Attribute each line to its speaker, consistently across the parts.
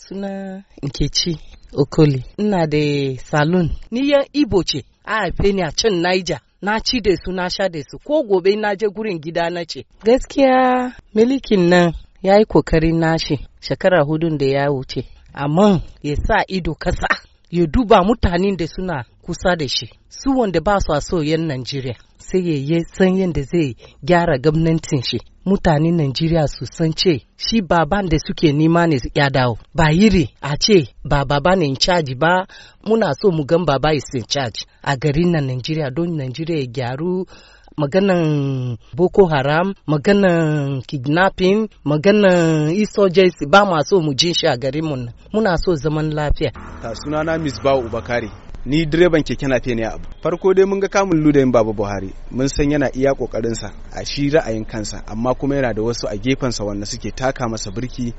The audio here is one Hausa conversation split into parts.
Speaker 1: suna Nkechi Okoli. Ina da salon. Ni yan Ibo ce, a haife ni a can Niger. Na ci da su, na sha da su, ko gobe na je gurin gida na ce. Gaskiya milikin nan ya yi ƙoƙarin nashi shekara hudun da ya wuce. Amma ya sa ido kasa, ya duba mutanen da suna kusa da shi. Su wanda ba su so yan Najeriya. Sai ya yi san yadda zai gyara gwamnatin shi. mutanen Najeriya su san ce shi baban da suke nema ne ya dawo ba yiri a ce ba baba ne in charge ba muna so mu gan baba is in charge a garin nan Najeriya don Najeriya ya gyaru maganan Boko Haram maganan kidnapping maganan insurgency ba ma so mu jin shi a garin mu muna so zaman lafiya
Speaker 2: ta sunana Miss Bawu Ubakari ni direban keke nafe ne abu. Farko dai mun ga kamun ludayin baba buhari mun san yana iya kokarinsa a shi ra'ayin kansa amma kuma yana da wasu a gefensa wanda suke taka masa birki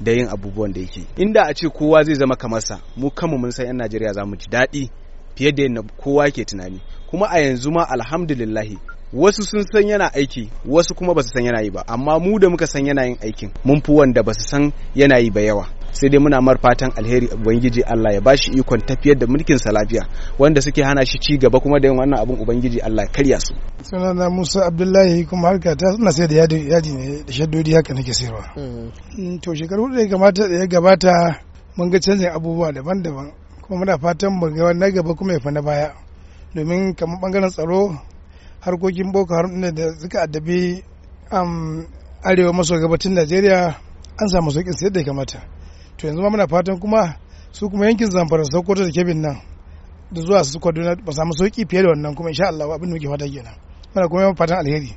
Speaker 2: da yin abubuwan da yake. Inda a ce kowa zai zama kamar sa mu kanmu mun san yan najeriya za mu ji daɗi fiye da yadda kowa ke tunani. Kuma a yanzu ma alhamdulillahi wasu sun san yana aiki wasu kuma ba su san yana yi ba. Amma mu da muka san yana yin aikin mun fi wanda ba su san yana yi ba yawa. Sai dai muna mar fatan alheri ubangiji Allah ya bashi ikon tafiyar da mulkin sa lafiya. Wanda suke hana shi ci gaba kuma da yin wannan abun ubangiji Allah ya karya su.
Speaker 3: Sunana Musa Abdullahi kuma harka ta suna sai da yadi yadi ne da shaddodi haka nake sayarwa. To shekaru da ya gabata da ya gabata mun ga canjin abubuwa daban-daban. Kuma muna fatan mu ga na gaba kuma ya fa na baya. Domin kamar ɓangaren tsaro harkokin boko haram da suka addabi arewa maso gabacin Najeriya an samu sauƙin sai da ya kamata. To yanzu ma muna fatan kuma su kuma yankin zamfara sokoto da kebin nan da zuwa su kaduna ba samu sauƙi fiye da wannan kuma insha Allah abin da muke fata kenan. Muna kuma fatan alheri.